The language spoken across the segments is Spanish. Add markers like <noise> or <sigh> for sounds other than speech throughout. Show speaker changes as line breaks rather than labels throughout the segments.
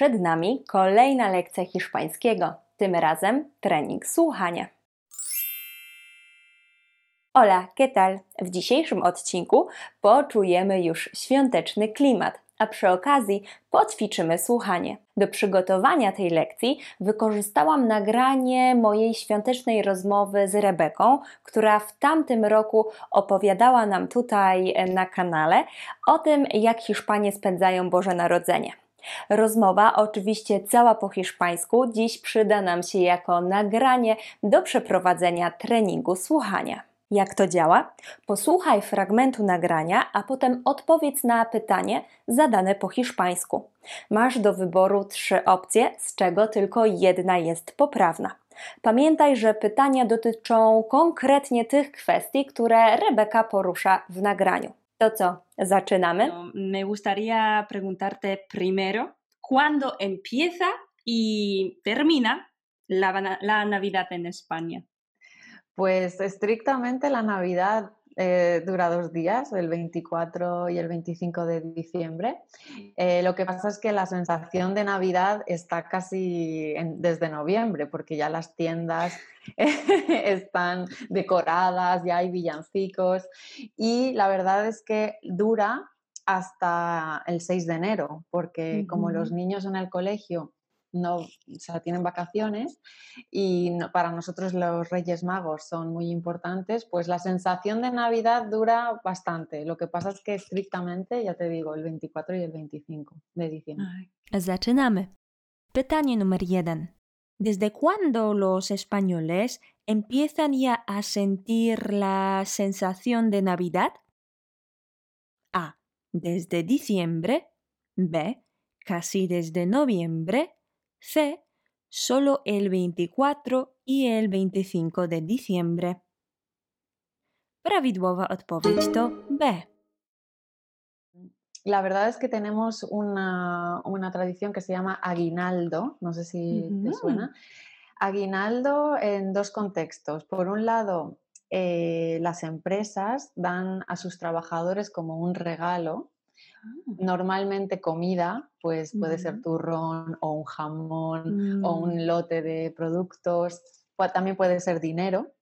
Przed nami kolejna lekcja hiszpańskiego, tym razem trening słuchania. Hola, ¿qué tal? W dzisiejszym odcinku poczujemy już świąteczny klimat, a przy okazji poćwiczymy słuchanie. Do przygotowania tej lekcji wykorzystałam nagranie mojej świątecznej rozmowy z Rebeką, która w tamtym roku opowiadała nam tutaj na kanale o tym, jak Hiszpanie spędzają Boże Narodzenie. Rozmowa, oczywiście cała po hiszpańsku, dziś przyda nam się jako nagranie do przeprowadzenia treningu słuchania. Jak to działa? Posłuchaj fragmentu nagrania, a potem odpowiedz na pytanie zadane po hiszpańsku. Masz do wyboru trzy opcje, z czego tylko jedna jest poprawna. Pamiętaj, że pytania dotyczą konkretnie tych kwestii, które Rebeka porusza w nagraniu. To co, zaczynamy?
No, me gustaría preguntarte primero, ¿cuándo empieza y termina la, la Navidad en España?
Pues estrictamente la Navidad eh, dura dos días, el 24 y el 25 de diciembre. Eh, lo que pasa es que la sensación de Navidad está casi desde noviembre, porque ya las tiendas <laughs> están decoradas, ya hay villancicos y la verdad es que dura hasta el 6 de enero, porque como los niños en el colegio no, o sea, tienen vacaciones y para nosotros los Reyes Magos son muy importantes, pues la sensación de Navidad dura bastante. Lo que pasa es que estrictamente, ya te digo, el 24 y el 25 de diciembre.
Zaczynamy. Pytanie numer jeden. ¿Desde cuándo los españoles empiezan ya a sentir la sensación de Navidad? A. Desde diciembre. B. Casi desde noviembre. C. Solo el 24 y el 25 de diciembre. Prawidłowa odpowiedź to B.
La verdad es que tenemos una, tradición que se llama aguinaldo, no sé si te suena. Aguinaldo en dos contextos. Por un lado, eh, las empresas dan a sus trabajadores como un regalo. Normalmente comida, pues puede ser turrón o un jamón o un mm. lote de productos, también puede ser dinero.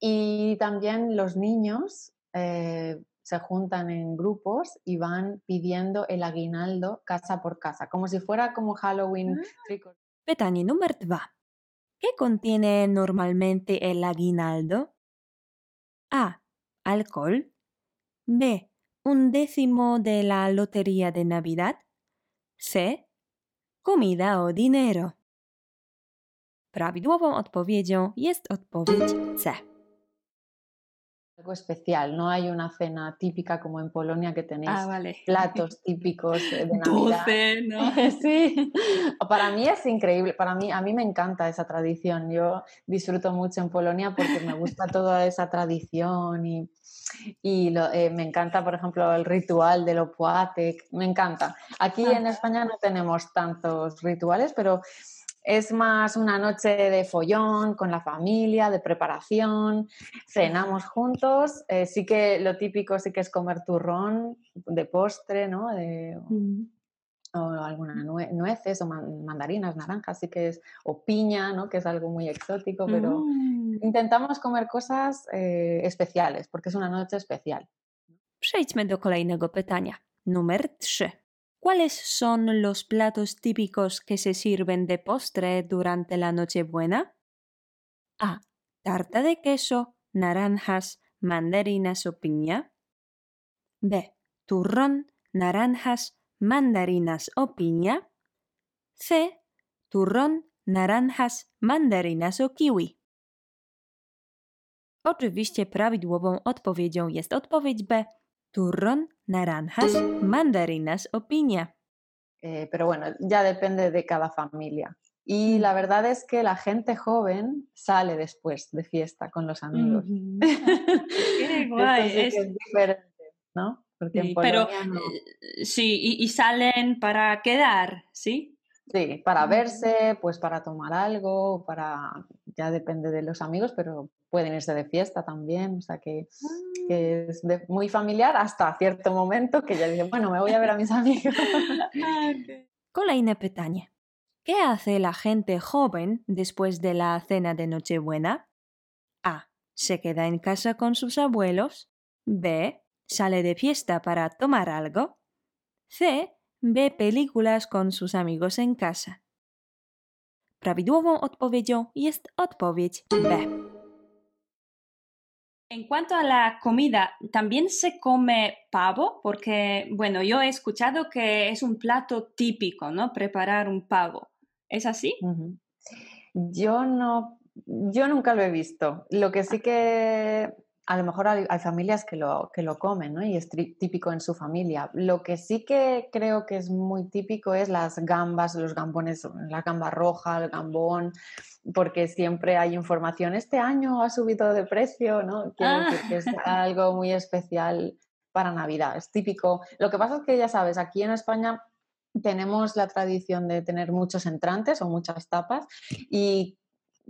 Y también los niños eh, se juntan en grupos y van pidiendo el aguinaldo casa por casa, como si fuera como Halloween.
Ah. Pytanie numer dwa. ¿Qué contiene normalmente el aguinaldo? A. Alcohol. B un décimo de la lotería de Navidad? C. Comida o dinero. Prawidłową odpowiedzią jest odpowiedź C.
Algo especial, no hay una cena típica como en Polonia que tenéis
ah,
platos típicos de <laughs> Navidad.
¿no? <laughs>
sí, para mí es increíble, para mí, a mí me encanta esa tradición, yo disfruto mucho en Polonia porque me gusta toda esa tradición y y eh, me encanta, por ejemplo, el ritual del Opoatek, me encanta. Aquí en España no tenemos tantos rituales, pero es más una noche de follón con la familia, de preparación, cenamos juntos. Eh, sí que lo típico sí que es comer turrón de postre, ¿no? Mm. O algunas nueces o mandarinas, naranjas, sí que es, o piña, ¿no? Que es algo muy exótico, pero... Mm. Intentamos comer cosas eh, especiales, porque es una noche especial.
Przejdźmy do kolejnego pytania. Numer 3. ¿Cuáles son los platos típicos que se sirven de postre durante la Nochebuena? A. Tarta de queso, naranjas, mandarinas o piña. B. Turrón, naranjas, mandarinas o piña. C. Turrón, naranjas, mandarinas o kiwi. Oczywiście prawidłową odpowiedzią jest odpowiedź B. Turrón, naranjas, mandarinas o piña.
Eh, pero bueno, ya depende de cada familia. Y mm. la verdad es que la gente joven sale después de fiesta con los amigos. <laughs>
Qué guay.
es... diferente, ¿no?
Porque sí, pero eh, sí, y, y, salen para quedar, ¿sí?
Sí, para verse, pues para tomar algo, para ya depende de los amigos, pero pueden irse de fiesta también, o sea que, ah. es muy familiar hasta cierto momento que ya dicen, bueno, me voy a ver a mis amigos.
Ah,
Kolejne pytanie. ¿Qué hace la gente joven después de la cena de Nochebuena? A. Se queda en casa con sus abuelos. B. Sale de fiesta para tomar algo. C. Ve películas con sus amigos en casa. Prawidłową odpowiedzią jest odpowiedź B.
En cuanto a la comida, ¿también se come pavo? Porque, bueno, yo he escuchado que es un plato típico, ¿no? Preparar un pavo. ¿Es así?
Yo no, yo nunca lo he visto. Lo que sí que a lo mejor hay, familias que lo, que lo comen, ¿no? Y es típico en su familia. Lo que sí que creo que es muy típico es las gambas, los gambones, la gamba roja, el gambón, porque siempre hay información. Este año ha subido de precio, ¿no? Decir que es ah. <laughs> algo muy especial para Navidad. Es típico. Lo que pasa es que ya sabes, aquí en España tenemos la tradición de tener muchos entrantes o muchas tapas y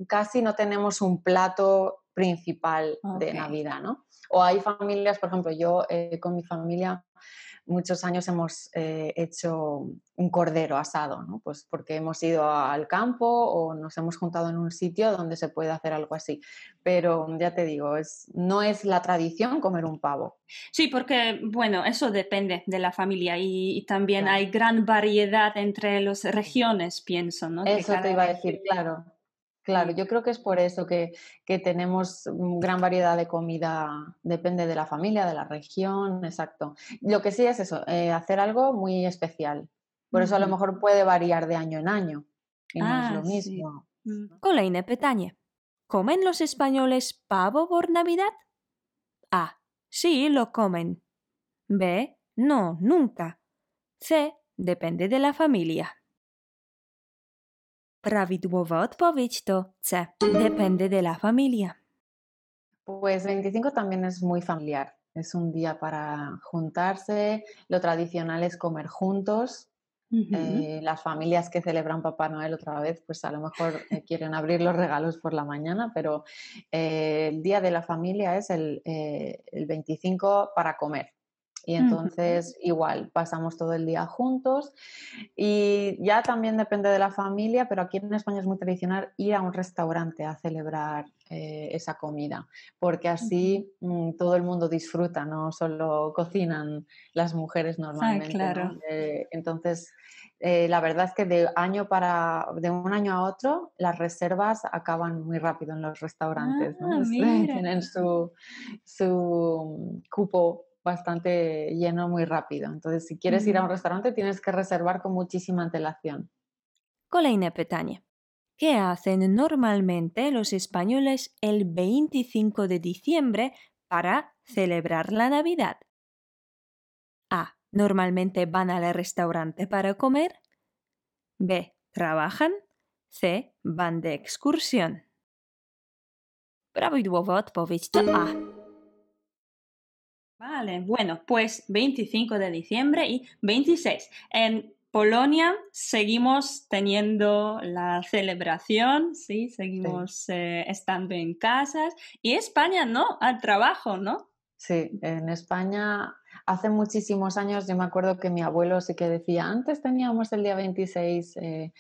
casi no tenemos un plato principal de Navidad, ¿no? O hay familias, por ejemplo, yo eh, con mi familia muchos años hemos eh, hecho un cordero asado, ¿no? Pues porque hemos ido al campo o nos hemos juntado en un sitio donde se puede hacer algo así. Pero ya te digo, es, no es la tradición comer un pavo.
Sí, porque, bueno, eso depende de la familia y, también hay gran variedad entre las regiones, pienso, ¿no?
Eso te iba a decir, claro. Claro, yo creo que es por eso que, tenemos gran variedad de comida, depende de la familia, de la región, exacto. Lo que sí es eso, eh, hacer algo muy especial. Por eso a lo mejor puede variar de año en año. Y no es lo ah, mismo.
Kolejne pytanie. ¿Comen los españoles pavo por Navidad? A. Sí, lo comen. B. No, nunca. C. Depende de la familia. Prawidłowa odpowiedź to C. Depende de la familia.
Pues 25 también es muy familiar. Es un día para juntarse. Lo tradicional es comer juntos. Eh, las familias que celebran Papá Noel otra vez, pues a lo mejor eh, <laughs> quieren abrir los regalos por la mañana, pero eh, el día de la familia es el, el 25 para comer. Y entonces igual, pasamos todo el día juntos. Y ya también depende de la familia, pero aquí en España es muy tradicional ir a un restaurante a celebrar eh, esa comida, porque así mm, todo el mundo disfruta, no solo cocinan las mujeres ah, normalmente. claro. Eh, entonces, eh, la verdad es que de año para de un año a otro las reservas acaban muy rápido en los restaurantes, ah, <laughs> tienen su, su cupo bastante lleno muy rápido. Entonces, si quieres ir a un restaurante, tienes que reservar con muchísima antelación.
Kolejne pytanie. ¿Qué hacen normalmente los españoles el 25 de diciembre para celebrar la Navidad? A. Normalmente van al restaurante para comer. B. Trabajan. C. Van de excursión. Prawidłowa odpowiedź to A.
Vale, bueno, pues 25 de diciembre y 26. En Polonia seguimos teniendo la celebración, sí, seguimos eh, estando en casas y España no, al trabajo, ¿no?
Sí, en España hace muchísimos años yo me acuerdo que mi abuelo sí que decía, antes teníamos el día 26 eh,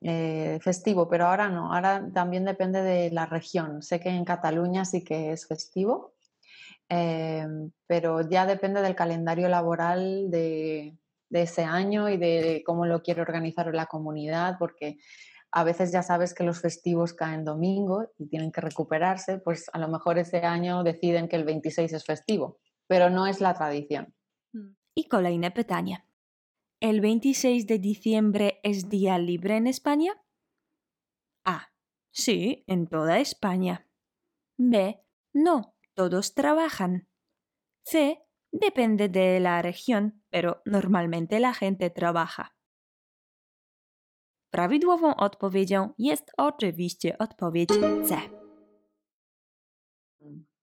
eh, festivo, pero ahora no, ahora también depende de la región. Sé que en Cataluña sí que es festivo, Em, pero ya depende del calendario laboral de, ese año y de cómo lo quiere organizar la comunidad, porque a veces ya sabes que los festivos caen domingo y tienen que recuperarse, pues a lo mejor ese año deciden que el 26 es festivo, pero no es la tradición.
Y kolejne pytanie. ¿El 26 de diciembre es día libre en España? A. Sí, en toda España. B. No, todos trabajan. C. Depende de la región, pero normalmente la gente trabaja. Prawidłową odpowiedzią jest oczywiście odpowiedź C.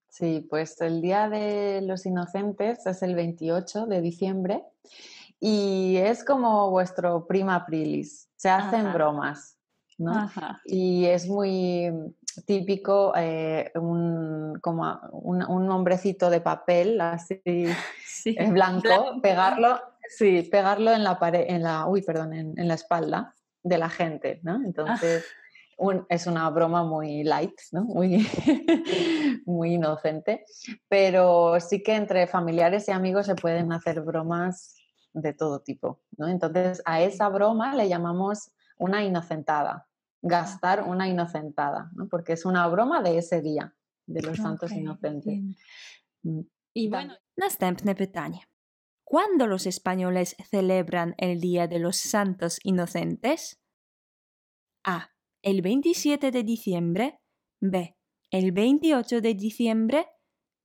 Sí, pues el Día de los Inocentes es el 28 de diciembre y es como vuestro prima aprilis. Se hacen bromas, ¿no? Y es muy típico eh, un, como un, un, hombrecito de papel así <laughs> eh, blanco, pegarlo Sí, pegarlo en la pared, en la, uy, perdón, en, en la espalda de la gente, ¿no? Entonces, un- es una broma muy light, ¿no? Muy, <laughs> muy inocente, pero sí que entre familiares y amigos se pueden hacer bromas de todo tipo, ¿no? Entonces, a esa broma le llamamos una inocentada, gastar una inocentada, ¿no? Porque es una broma de ese día, de los santos inocentes.
entiendo.
Mm.
Y bueno,
Następne pytanie. ¿Cuándo los españoles celebran el Día de los Santos Inocentes? A. El 27 de diciembre. B. El 28 de diciembre.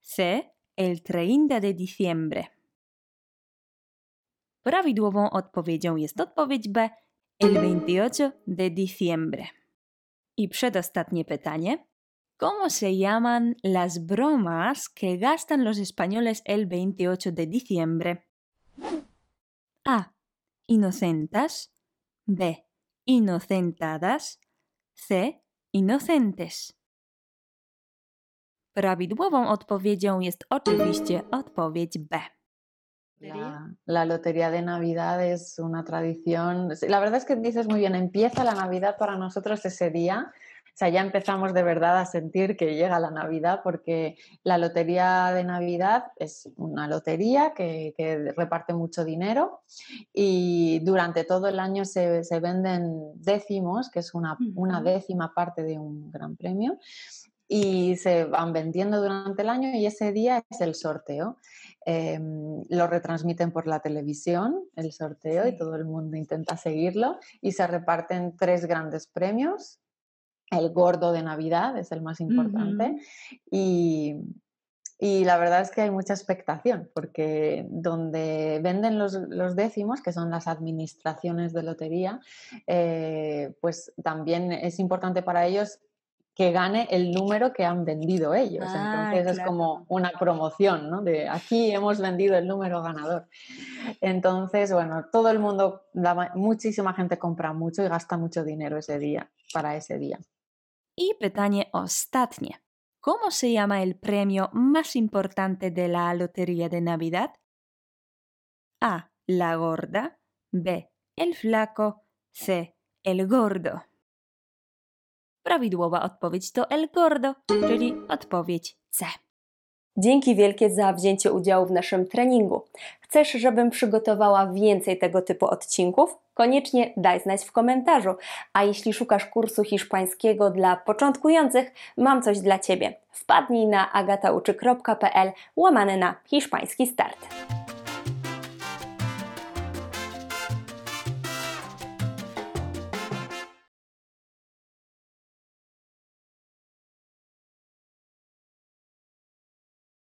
C. El 30 de diciembre. Prawidłową odpowiedzią jest odpowiedź B. El 28 de diciembre. I przedostatnie pytanie. ¿Cómo se llaman las bromas que gastan los españoles el 28 de diciembre? A. Inocentas. B. Inocentadas. C. Inocentes. Prawidłową odpowiedzią jest oczywiście odpowiedź B.
La, la lotería de Navidad es una tradición. La verdad es que dices muy bien, empieza la Navidad para nosotros ese día. O sea, ya empezamos de verdad a sentir que llega la Navidad porque la lotería de Navidad es una lotería que, que reparte mucho dinero y durante todo el año se, se venden décimos, que es una, una décima parte de un gran premio, y se van vendiendo durante el año y ese día es el sorteo. Eh, lo retransmiten por la televisión, el sorteo, y todo el mundo intenta seguirlo. Y se reparten tres grandes premios. El gordo de Navidad es el más importante. Y, y la verdad es que hay mucha expectación, porque donde venden los, los décimos, que son las administraciones de lotería, eh, pues también es importante para ellos que gane el número que han vendido ellos.
Ah,
Entonces es como una promoción, ¿no? De aquí hemos vendido el número ganador. Entonces, bueno, todo el mundo, la muchísima gente compra mucho y gasta mucho dinero ese día, para ese día.
I pytanie ostatnie. ¿Cómo se llama el premio más importante de la Lotería de Navidad? A. La gorda. B. El flaco. C. El gordo. Prawidłowa odpowiedź to El gordo, czyli odpowiedź C. Dzięki wielkie za wzięcie udziału w naszym treningu. Chcesz, żebym przygotowała więcej tego typu odcinków? Koniecznie daj znać w komentarzu. A jeśli szukasz kursu hiszpańskiego dla początkujących, mam coś dla Ciebie. Wpadnij na agatauczy.pl łamane na hiszpański start.